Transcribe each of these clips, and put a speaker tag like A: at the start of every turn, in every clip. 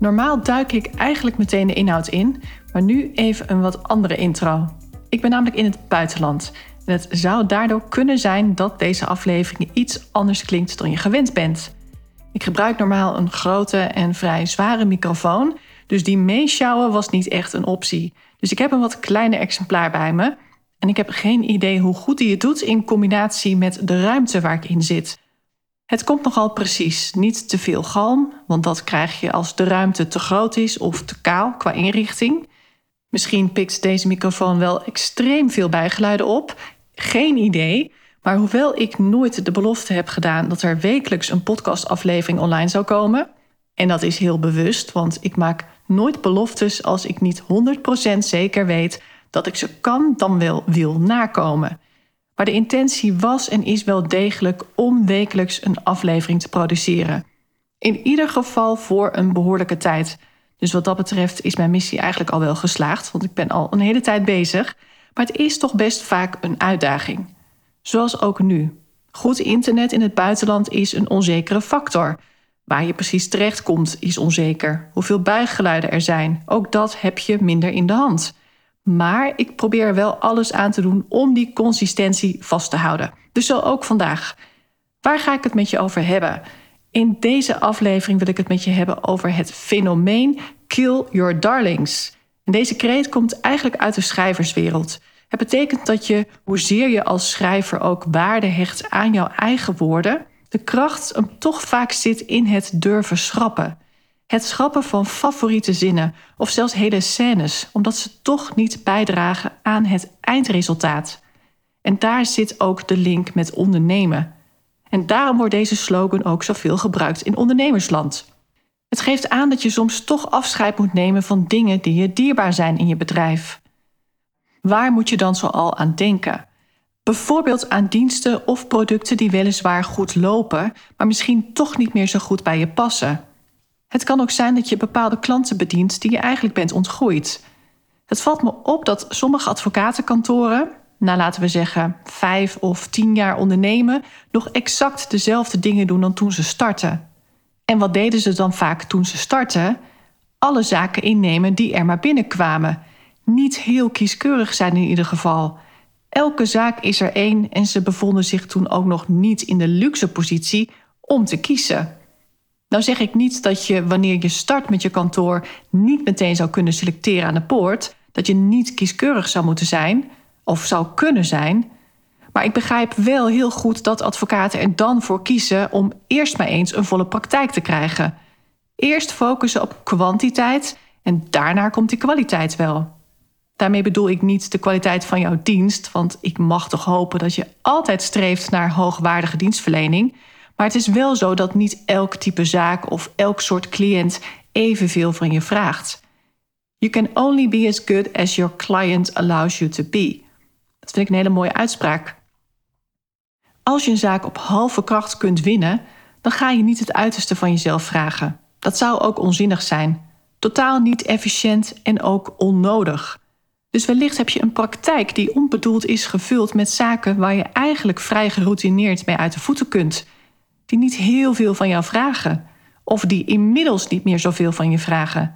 A: Normaal duik ik eigenlijk meteen de inhoud in, maar nu even een wat andere intro. Ik ben namelijk in het buitenland. En het zou daardoor kunnen zijn dat deze aflevering iets anders klinkt dan je gewend bent. Ik gebruik normaal een grote en vrij zware microfoon, dus die meeschouwen was niet echt een optie. Dus ik heb een wat kleiner exemplaar bij me. En ik heb geen idee hoe goed die het doet in combinatie met de ruimte waar ik in zit. Het komt nogal precies, niet te veel galm, want dat krijg je als de ruimte te groot is of te kaal qua inrichting. Misschien pikt deze microfoon wel extreem veel bijgeluiden op, geen idee. Maar hoewel ik nooit de belofte heb gedaan dat er wekelijks een podcastaflevering online zou komen, en dat is heel bewust, want ik maak nooit beloftes als ik niet 100% zeker weet dat ik ze kan dan wel wil nakomen. Maar de intentie was en is wel degelijk om wekelijks een aflevering te produceren. In ieder geval voor een behoorlijke tijd. Dus wat dat betreft is mijn missie eigenlijk al wel geslaagd, want ik ben al een hele tijd bezig. Maar het is toch best vaak een uitdaging. Zoals ook nu. Goed internet in het buitenland is een onzekere factor. Waar je precies terechtkomt is onzeker. Hoeveel bijgeluiden er zijn, ook dat heb je minder in de hand. Maar ik probeer wel alles aan te doen om die consistentie vast te houden. Dus zo ook vandaag. Waar ga ik het met je over hebben? In deze aflevering wil ik het met je hebben over het fenomeen Kill Your Darlings. Deze kreet komt eigenlijk uit de schrijverswereld. Het betekent dat je, hoezeer je als schrijver ook waarde hecht aan jouw eigen woorden, de kracht hem toch vaak zit in het durven schrappen. Het schrappen van favoriete zinnen of zelfs hele scènes, omdat ze toch niet bijdragen aan het eindresultaat. En daar zit ook de link met ondernemen. En daarom wordt deze slogan ook zoveel gebruikt in ondernemersland. Het geeft aan dat je soms toch afscheid moet nemen van dingen die je dierbaar zijn in je bedrijf. Waar moet je dan zoal aan denken? Bijvoorbeeld aan diensten of producten die weliswaar goed lopen, maar misschien toch niet meer zo goed bij je passen. Het kan ook zijn dat je bepaalde klanten bedient die je eigenlijk bent ontgroeid. Het valt me op dat sommige advocatenkantoren, na laten we zeggen vijf of tien jaar ondernemen, nog exact dezelfde dingen doen dan toen ze startten. En wat deden ze dan vaak toen ze startten? Alle zaken innemen die er maar binnenkwamen. Niet heel kieskeurig zijn in ieder geval. Elke zaak is er één en ze bevonden zich toen ook nog niet in de luxe positie om te kiezen. Nou zeg ik niet dat je wanneer je start met je kantoor niet meteen zou kunnen selecteren aan de poort, dat je niet kieskeurig zou moeten zijn of zou kunnen zijn. Maar ik begrijp wel heel goed dat advocaten er dan voor kiezen om eerst maar eens een volle praktijk te krijgen. Eerst focussen op kwantiteit en daarna komt die kwaliteit wel. Daarmee bedoel ik niet de kwaliteit van jouw dienst, want ik mag toch hopen dat je altijd streeft naar hoogwaardige dienstverlening. Maar het is wel zo dat niet elk type zaak of elk soort cliënt evenveel van je vraagt. You can only be as good as your client allows you to be. Dat vind ik een hele mooie uitspraak. Als je een zaak op halve kracht kunt winnen, dan ga je niet het uiterste van jezelf vragen. Dat zou ook onzinnig zijn. Totaal niet efficiënt en ook onnodig. Dus wellicht heb je een praktijk die onbedoeld is gevuld met zaken waar je eigenlijk vrij geroutineerd mee uit de voeten kunt die niet heel veel van jou vragen. Of die inmiddels niet meer zoveel van je vragen.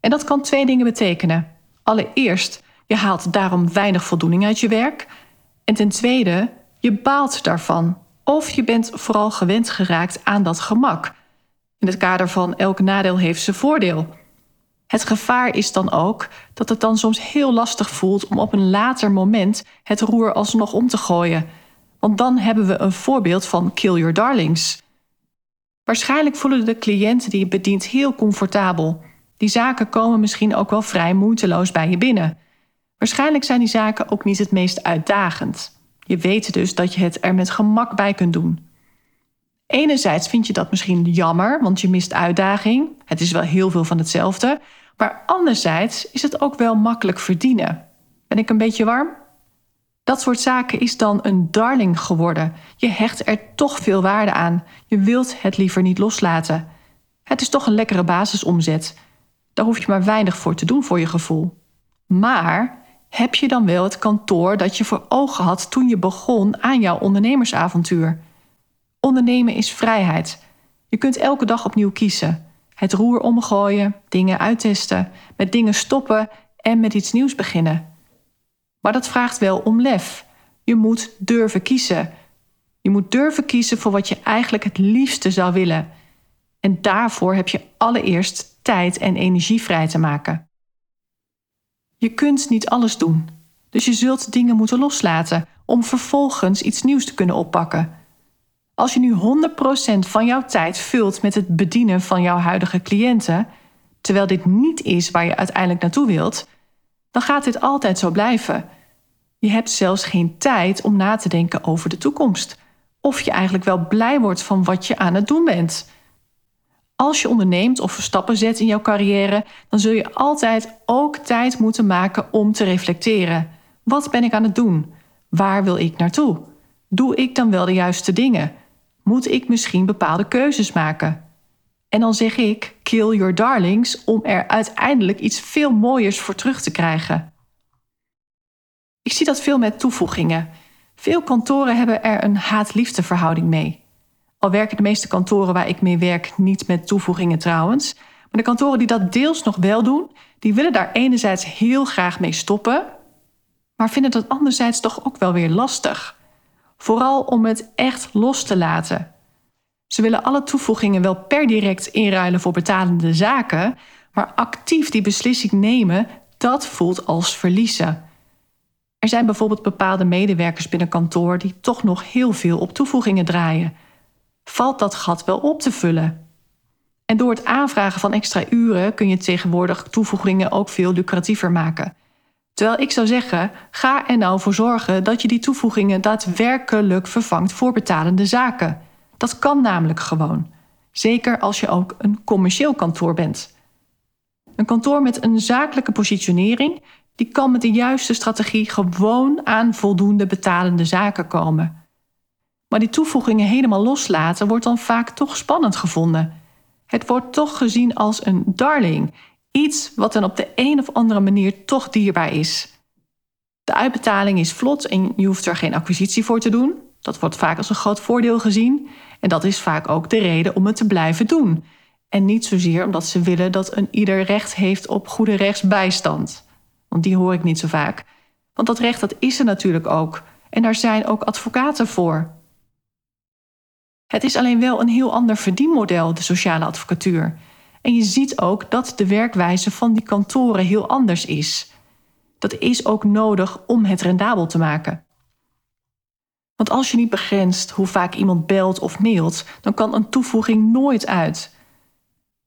A: En dat kan twee dingen betekenen. Allereerst, je haalt daarom weinig voldoening uit je werk. En ten tweede, je baalt daarvan. Of je bent vooral gewend geraakt aan dat gemak. In het kader van elk nadeel heeft zijn voordeel. Het gevaar is dan ook dat het dan soms heel lastig voelt om op een later moment het roer alsnog om te gooien want dan hebben we een voorbeeld van kill your darlings. Waarschijnlijk voelen de cliënten die je bedient heel comfortabel. Die zaken komen misschien ook wel vrij moeiteloos bij je binnen. Waarschijnlijk zijn die zaken ook niet het meest uitdagend. Je weet dus dat je het er met gemak bij kunt doen. Enerzijds vind je dat misschien jammer, want je mist uitdaging. Het is wel heel veel van hetzelfde. Maar anderzijds is het ook wel makkelijk verdienen. Ben ik een beetje warm? Dat soort zaken is dan een darling geworden. Je hecht er toch veel waarde aan. Je wilt het liever niet loslaten. Het is toch een lekkere basisomzet. Daar hoef je maar weinig voor te doen voor je gevoel. Maar heb je dan wel het kantoor dat je voor ogen had toen je begon aan jouw ondernemersavontuur? Ondernemen is vrijheid. Je kunt elke dag opnieuw kiezen. Het roer omgooien, dingen uittesten, met dingen stoppen en met iets nieuws beginnen. Maar dat vraagt wel om lef. Je moet durven kiezen. Je moet durven kiezen voor wat je eigenlijk het liefste zou willen. En daarvoor heb je allereerst tijd en energie vrij te maken. Je kunt niet alles doen, dus je zult dingen moeten loslaten om vervolgens iets nieuws te kunnen oppakken. Als je nu 100% van jouw tijd vult met het bedienen van jouw huidige cliënten, terwijl dit niet is waar je uiteindelijk naartoe wilt, dan gaat dit altijd zo blijven. Je hebt zelfs geen tijd om na te denken over de toekomst. Of je eigenlijk wel blij wordt van wat je aan het doen bent. Als je onderneemt of stappen zet in jouw carrière, dan zul je altijd ook tijd moeten maken om te reflecteren. Wat ben ik aan het doen? Waar wil ik naartoe? Doe ik dan wel de juiste dingen? Moet ik misschien bepaalde keuzes maken? En dan zeg ik: kill your darlings om er uiteindelijk iets veel mooiers voor terug te krijgen. Ik zie dat veel met toevoegingen. Veel kantoren hebben er een haat-liefde verhouding mee. Al werken de meeste kantoren waar ik mee werk niet met toevoegingen trouwens. Maar de kantoren die dat deels nog wel doen, die willen daar enerzijds heel graag mee stoppen, maar vinden dat anderzijds toch ook wel weer lastig. Vooral om het echt los te laten. Ze willen alle toevoegingen wel per direct inruilen voor betalende zaken, maar actief die beslissing nemen, dat voelt als verliezen. Er zijn bijvoorbeeld bepaalde medewerkers binnen kantoor die toch nog heel veel op toevoegingen draaien. Valt dat gat wel op te vullen? En door het aanvragen van extra uren kun je tegenwoordig toevoegingen ook veel lucratiever maken. Terwijl ik zou zeggen, ga er nou voor zorgen dat je die toevoegingen daadwerkelijk vervangt voor betalende zaken. Dat kan namelijk gewoon. Zeker als je ook een commercieel kantoor bent. Een kantoor met een zakelijke positionering die kan met de juiste strategie gewoon aan voldoende betalende zaken komen. Maar die toevoegingen helemaal loslaten wordt dan vaak toch spannend gevonden. Het wordt toch gezien als een darling, iets wat dan op de een of andere manier toch dierbaar is. De uitbetaling is vlot en je hoeft er geen acquisitie voor te doen. Dat wordt vaak als een groot voordeel gezien en dat is vaak ook de reden om het te blijven doen. En niet zozeer omdat ze willen dat een ieder recht heeft op goede rechtsbijstand. Want die hoor ik niet zo vaak. Want dat recht dat is er natuurlijk ook. En daar zijn ook advocaten voor. Het is alleen wel een heel ander verdienmodel, de sociale advocatuur. En je ziet ook dat de werkwijze van die kantoren heel anders is. Dat is ook nodig om het rendabel te maken. Want als je niet begrenst hoe vaak iemand belt of mailt, dan kan een toevoeging nooit uit.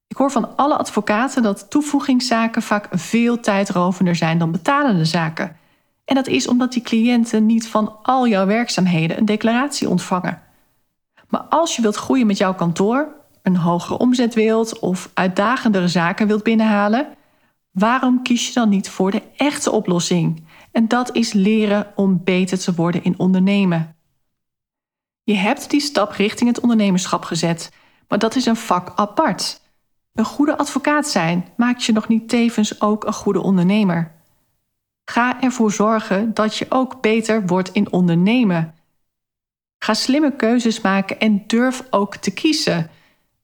A: Ik hoor van alle advocaten dat toevoegingszaken vaak veel tijdrovender zijn dan betalende zaken. En dat is omdat die cliënten niet van al jouw werkzaamheden een declaratie ontvangen. Maar als je wilt groeien met jouw kantoor, een hogere omzet wilt of uitdagendere zaken wilt binnenhalen, waarom kies je dan niet voor de echte oplossing? En dat is leren om beter te worden in ondernemen. Je hebt die stap richting het ondernemerschap gezet, maar dat is een vak apart. Een goede advocaat zijn maakt je nog niet tevens ook een goede ondernemer. Ga ervoor zorgen dat je ook beter wordt in ondernemen. Ga slimme keuzes maken en durf ook te kiezen.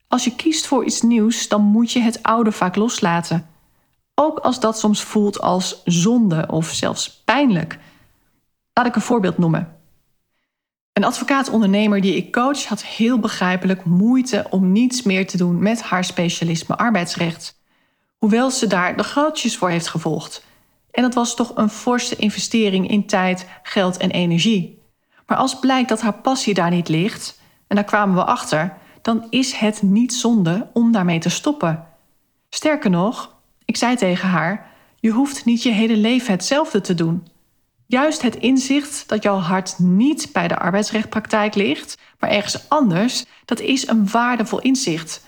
A: Als je kiest voor iets nieuws, dan moet je het oude vaak loslaten. Ook als dat soms voelt als zonde of zelfs pijnlijk. Laat ik een voorbeeld noemen. Een advocaat-ondernemer die ik coach had heel begrijpelijk moeite om niets meer te doen met haar specialisme arbeidsrecht. Hoewel ze daar de grootjes voor heeft gevolgd. En dat was toch een forse investering in tijd, geld en energie. Maar als blijkt dat haar passie daar niet ligt, en daar kwamen we achter, dan is het niet zonde om daarmee te stoppen. Sterker nog, ik zei tegen haar: je hoeft niet je hele leven hetzelfde te doen. Juist het inzicht dat jouw hart niet bij de arbeidsrechtpraktijk ligt, Maar ergens anders, dat is een waardevol inzicht.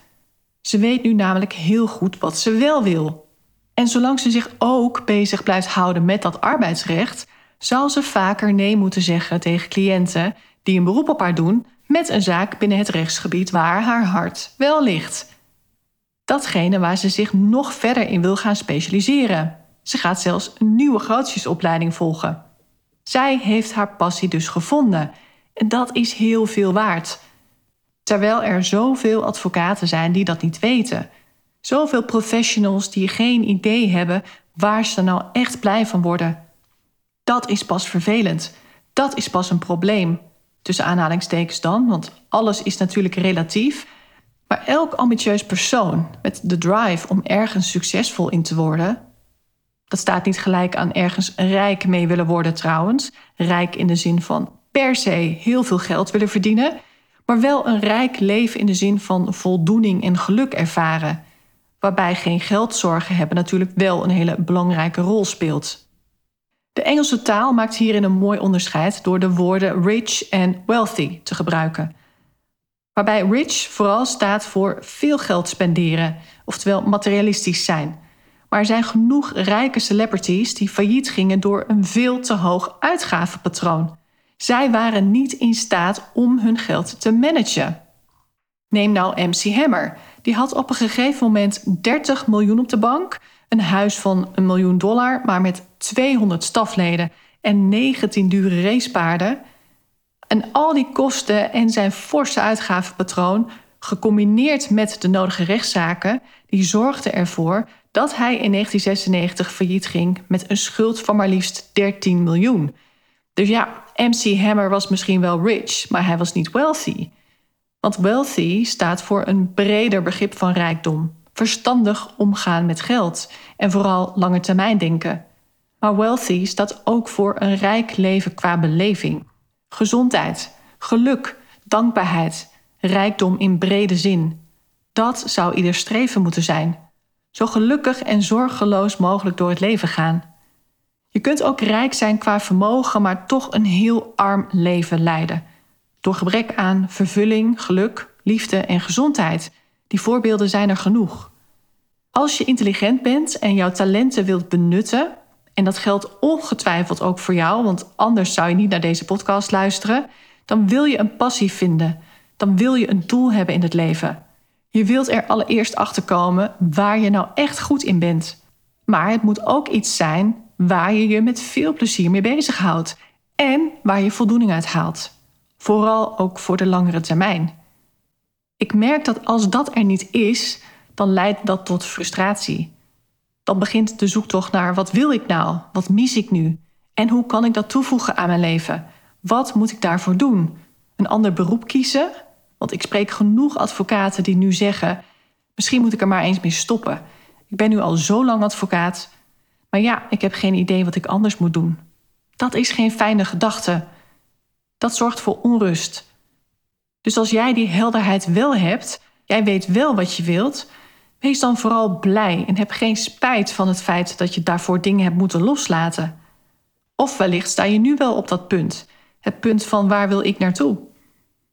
A: Ze weet nu namelijk heel goed wat ze wel wil. En zolang ze zich ook bezig blijft houden met dat arbeidsrecht, zal ze vaker nee moeten zeggen tegen cliënten die een beroep op haar doen met een zaak binnen het rechtsgebied waar haar hart wel ligt. Datgene waar ze zich nog verder in wil gaan specialiseren. Ze gaat zelfs een nieuwe grootjesopleiding volgen. Zij heeft haar passie dus gevonden en dat is heel veel waard. Terwijl er zoveel advocaten zijn die dat niet weten. Zoveel professionals die geen idee hebben waar ze nou echt blij van worden. Dat is pas vervelend. Dat is pas een probleem. Tussen aanhalingstekens dan, want alles is natuurlijk relatief. Maar elk ambitieus persoon met de drive om ergens succesvol in te worden. Dat staat niet gelijk aan ergens rijk mee willen worden trouwens. Rijk in de zin van per se heel veel geld willen verdienen. Maar wel een rijk leven in de zin van voldoening en geluk ervaren. Waarbij geen geldzorgen hebben natuurlijk wel een hele belangrijke rol speelt. De Engelse taal maakt hierin een mooi onderscheid door de woorden rich en wealthy te gebruiken. Waarbij rich vooral staat voor veel geld spenderen, oftewel materialistisch zijn. Maar er zijn genoeg rijke celebrities die failliet gingen door een veel te hoog uitgavenpatroon. Zij waren niet in staat om hun geld te managen. Neem nou MC Hammer. Die had op een gegeven moment 30 miljoen op de bank, een huis van een miljoen dollar, maar met 200 stafleden en 19 dure racepaarden. En al die kosten en zijn forse uitgavenpatroon, gecombineerd met de nodige rechtszaken, die zorgden ervoor dat hij in 1996 failliet ging met een schuld van maar liefst 13 miljoen. Dus ja, MC Hammer was misschien wel rich, maar hij was niet wealthy. Want wealthy staat voor een breder begrip van rijkdom. Verstandig omgaan met geld en vooral lange termijn denken. Maar wealthy staat ook voor een rijk leven qua beleving. Gezondheid, geluk, dankbaarheid, rijkdom in brede zin. Dat zou ieder streven moeten zijn. Zo gelukkig en zorgeloos mogelijk door het leven gaan. Je kunt ook rijk zijn qua vermogen, maar toch een heel arm leven leiden. Door gebrek aan vervulling, geluk, liefde en gezondheid. Die voorbeelden zijn er genoeg. Als je intelligent bent en jouw talenten wilt benutten, en dat geldt ongetwijfeld ook voor jou, want anders zou je niet naar deze podcast luisteren, dan wil je een passie vinden. Dan wil je een doel hebben in het leven. Je wilt er allereerst achter komen waar je nou echt goed in bent. Maar het moet ook iets zijn waar je je met veel plezier mee bezighoudt en waar je voldoening uit haalt. Vooral ook voor de langere termijn. Ik merk dat als dat er niet is, dan leidt dat tot frustratie. Dan begint de zoektocht naar wat wil ik nou? Wat mis ik nu? En hoe kan ik dat toevoegen aan mijn leven? Wat moet ik daarvoor doen? Een ander beroep kiezen? Want ik spreek genoeg advocaten die nu zeggen: misschien moet ik er maar eens mee stoppen. Ik ben nu al zo lang advocaat, maar ja, ik heb geen idee wat ik anders moet doen. Dat is geen fijne gedachte. Dat zorgt voor onrust. Dus als jij die helderheid wel hebt, jij weet wel wat je wilt, wees dan vooral blij en heb geen spijt van het feit dat je daarvoor dingen hebt moeten loslaten. Of wellicht sta je nu wel op dat punt, het punt van waar wil ik naartoe?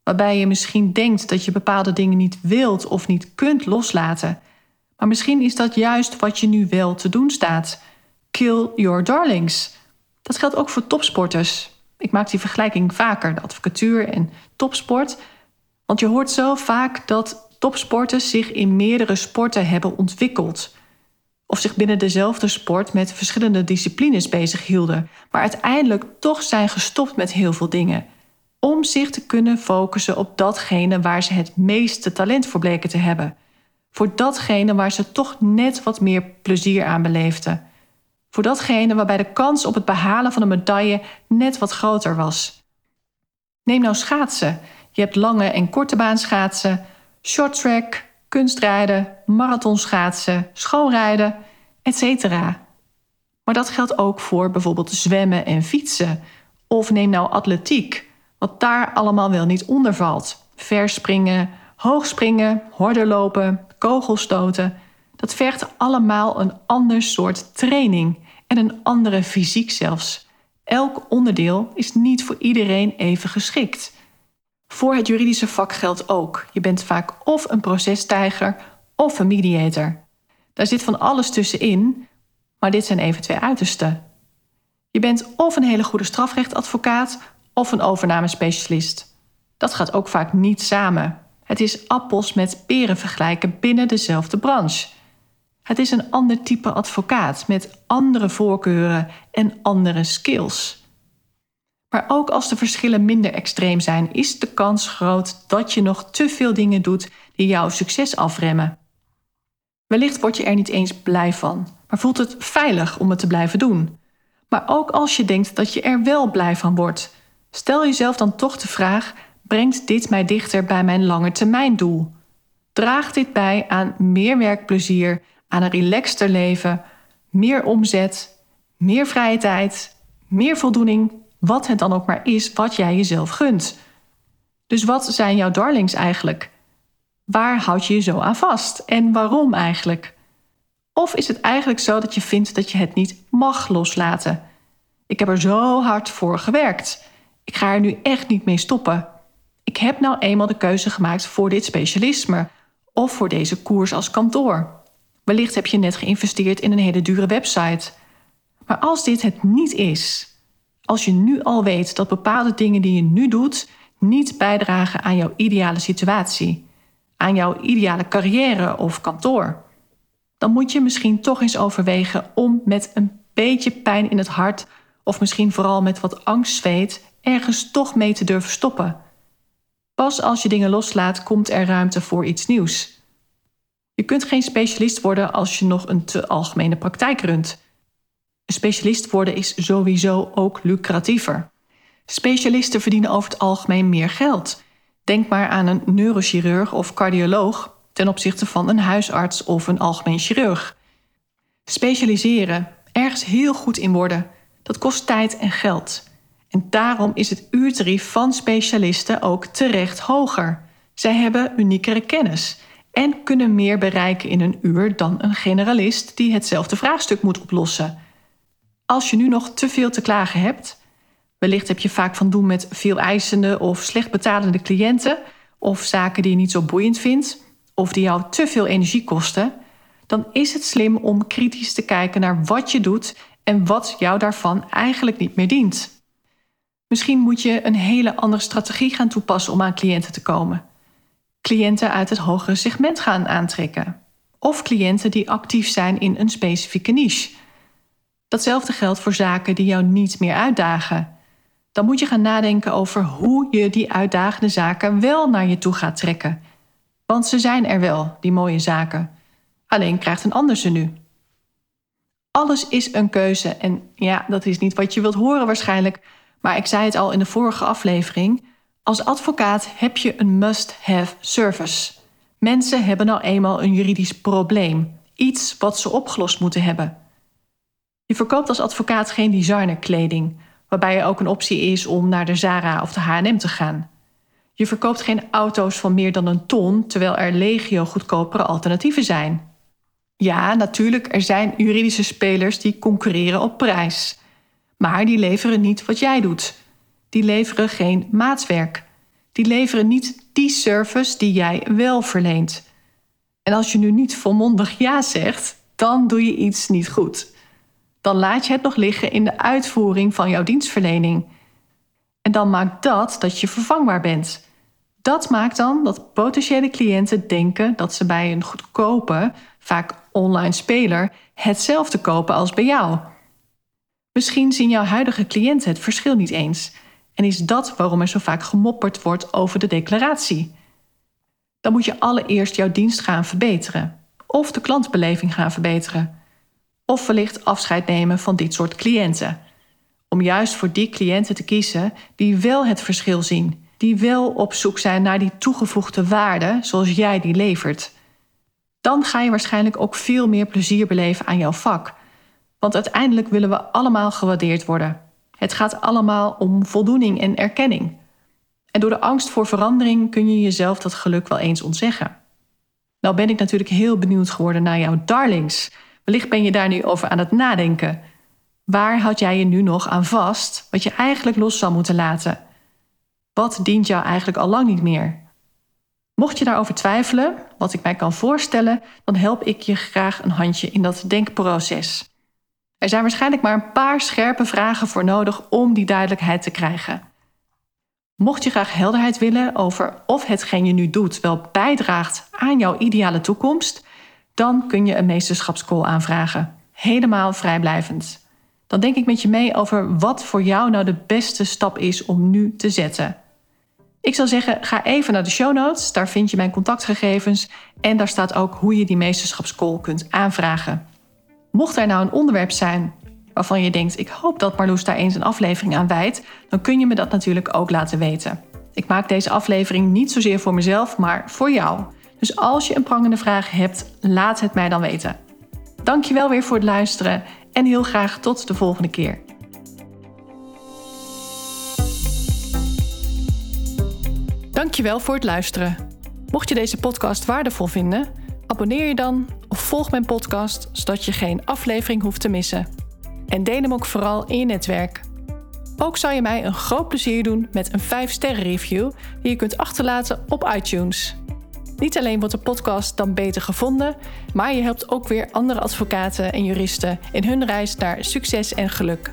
A: Waarbij je misschien denkt dat je bepaalde dingen niet wilt of niet kunt loslaten. Maar misschien is dat juist wat je nu wel te doen staat. Kill your darlings. Dat geldt ook voor topsporters. Ik maak die vergelijking vaker, de advocatuur en topsport. Want je hoort zo vaak dat topsporters zich in meerdere sporten hebben ontwikkeld. Of zich binnen dezelfde sport met verschillende disciplines bezig hielden, maar uiteindelijk toch zijn gestopt met heel veel dingen. Om zich te kunnen focussen op datgene waar ze het meeste talent voor bleken te hebben. Voor datgene waar ze toch net wat meer plezier aan beleefden. Voor datgene waarbij de kans op het behalen van een medaille net wat groter was. Neem nou schaatsen. Je hebt lange en korte baan schaatsen, shorttrack, kunstrijden, marathonschaatsen, schoonrijden, etc. Maar dat geldt ook voor bijvoorbeeld zwemmen en fietsen. Of neem nou atletiek, wat daar allemaal wel niet onder valt. Verspringen, hoogspringen, hordenlopen, kogelstoten. Dat vergt allemaal een ander soort training en een andere fysiek zelfs. Elk onderdeel is niet voor iedereen even geschikt. Voor het juridische vak geldt ook. Je bent vaak of een procestijger of een mediator. Daar zit van alles tussenin, maar dit zijn even twee uitersten. Je bent of een hele goede strafrechtadvocaat of een overnamespecialist. Dat gaat ook vaak niet samen. Het is appels met peren vergelijken binnen dezelfde branche. Het is een ander type advocaat met andere voorkeuren en andere skills. Maar ook als de verschillen minder extreem zijn, is de kans groot dat je nog te veel dingen doet die jouw succes afremmen. Wellicht word je er niet eens blij van, maar voelt het veilig om het te blijven doen. Maar ook als je denkt dat je er wel blij van wordt, stel jezelf dan toch de vraag: brengt dit mij dichter bij mijn langetermijndoel? Draagt dit bij aan meer werkplezier, aan een relaxter leven, meer omzet, meer vrije tijd, meer voldoening, wat het dan ook maar is wat jij jezelf gunt? Dus wat zijn jouw darlings eigenlijk? Waar houd je je zo aan vast en waarom eigenlijk? Of is het eigenlijk zo dat je vindt dat je het niet mag loslaten? Ik heb er zo hard voor gewerkt. Ik ga er nu echt niet mee stoppen. Ik heb nou eenmaal de keuze gemaakt voor dit specialisme of voor deze koers als kantoor. Wellicht heb je net geïnvesteerd in een hele dure website. Maar als dit het niet is, als je nu al weet dat bepaalde dingen die je nu doet niet bijdragen aan jouw ideale situatie, aan jouw ideale carrière of kantoor, dan moet je misschien toch eens overwegen om met een beetje pijn in het hart of misschien vooral met wat angstzweet ergens toch mee te durven stoppen. Pas als je dingen loslaat, komt er ruimte voor iets nieuws. Je kunt geen specialist worden als je nog een te algemene praktijk runt. Een specialist worden is sowieso ook lucratiever. Specialisten verdienen over het algemeen meer geld. Denk maar aan een neurochirurg of cardioloog ten opzichte van een huisarts of een algemeen chirurg. Specialiseren, ergens heel goed in worden, dat kost tijd en geld. En daarom is het uurtarief van specialisten ook terecht hoger. Zij hebben uniekere kennis en kunnen meer bereiken in een uur dan een generalist die hetzelfde vraagstuk moet oplossen. Als je nu nog te veel te klagen hebt, wellicht heb je vaak van doen met veel eisende of slecht betalende cliënten, of zaken die je niet zo boeiend vindt, of die jou te veel energie kosten, dan is het slim om kritisch te kijken naar wat je doet en wat jou daarvan eigenlijk niet meer dient. Misschien moet je een hele andere strategie gaan toepassen om aan cliënten te komen. Cliënten uit het hogere segment gaan aantrekken. Of cliënten die actief zijn in een specifieke niche. Datzelfde geldt voor zaken die jou niet meer uitdagen. Dan moet je gaan nadenken over hoe je die uitdagende zaken wel naar je toe gaat trekken. Want ze zijn er wel, die mooie zaken. Alleen krijgt een ander ze nu. Alles is een keuze en ja, dat is niet wat je wilt horen waarschijnlijk, maar ik zei het al in de vorige aflevering. Als advocaat heb je een must-have service. Mensen hebben nou eenmaal een juridisch probleem, iets wat ze opgelost moeten hebben. Je verkoopt als advocaat geen designerkleding, waarbij er ook een optie is om naar de Zara of de H&M te gaan. Je verkoopt geen auto's van meer dan een ton, terwijl er legio goedkopere alternatieven zijn. Ja, natuurlijk, er zijn juridische spelers die concurreren op prijs. Maar die leveren niet wat jij doet. Die leveren geen maatwerk. Die leveren niet die service die jij wel verleent. En als je nu niet volmondig ja zegt, dan doe je iets niet goed. Dan laat je het nog liggen in de uitvoering van jouw dienstverlening. En dan maakt dat dat je vervangbaar bent. Dat maakt dan dat potentiële cliënten denken dat ze bij een goedkope, vaak online speler, hetzelfde kopen als bij jou. Misschien zien jouw huidige cliënten het verschil niet eens. En is dat waarom er zo vaak gemopperd wordt over de declaratie? Dan moet je allereerst jouw dienst gaan verbeteren. Of de klantbeleving gaan verbeteren. Of wellicht afscheid nemen van dit soort cliënten. Om juist voor die cliënten te kiezen die wel het verschil zien. Die wel op zoek zijn naar die toegevoegde waarde zoals jij die levert. Dan ga je waarschijnlijk ook veel meer plezier beleven aan jouw vak want uiteindelijk willen we allemaal gewaardeerd worden. Het gaat allemaal om voldoening en erkenning. En door de angst voor verandering kun je jezelf dat geluk wel eens ontzeggen. Nou ben ik natuurlijk heel benieuwd geworden naar jouw darlings. Wellicht ben je daar nu over aan het nadenken. Waar houd jij je nu nog aan vast, wat je eigenlijk los zou moeten laten? Wat dient jou eigenlijk al lang niet meer? Mocht je daarover twijfelen, wat ik mij kan voorstellen, dan help ik je graag een handje in dat denkproces. Er zijn waarschijnlijk maar een paar scherpe vragen voor nodig om die duidelijkheid te krijgen. Mocht je graag helderheid willen over of hetgeen je nu doet wel bijdraagt aan jouw ideale toekomst, dan kun je een meesterschapscall aanvragen. Helemaal vrijblijvend. Dan denk ik met je mee over wat voor jou nou de beste stap is om nu te zetten. Ik zou zeggen, ga even naar de show notes. Daar vind je mijn contactgegevens en daar staat ook hoe je die meesterschapscall kunt aanvragen. Mocht er nou een onderwerp zijn waarvan je denkt: ik hoop dat Marloes daar eens een aflevering aan wijdt, dan kun je me dat natuurlijk ook laten weten. Ik maak deze aflevering niet zozeer voor mezelf, maar voor jou. Dus als je een prangende vraag hebt, laat het mij dan weten. Dankjewel weer voor het luisteren en heel graag tot de volgende keer. Dankjewel voor het luisteren. Mocht je deze podcast waardevol vinden, abonneer je dan of volg mijn podcast zodat je geen aflevering hoeft te missen. En deel hem ook vooral in je netwerk. Ook zou je mij een groot plezier doen met een 5-sterren review die je kunt achterlaten op iTunes. Niet alleen wordt de podcast dan beter gevonden, maar je helpt ook weer andere advocaten en juristen in hun reis naar succes en geluk.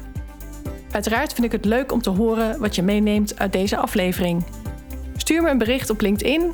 A: Uiteraard vind ik het leuk om te horen wat je meeneemt uit deze aflevering. Stuur me een bericht op LinkedIn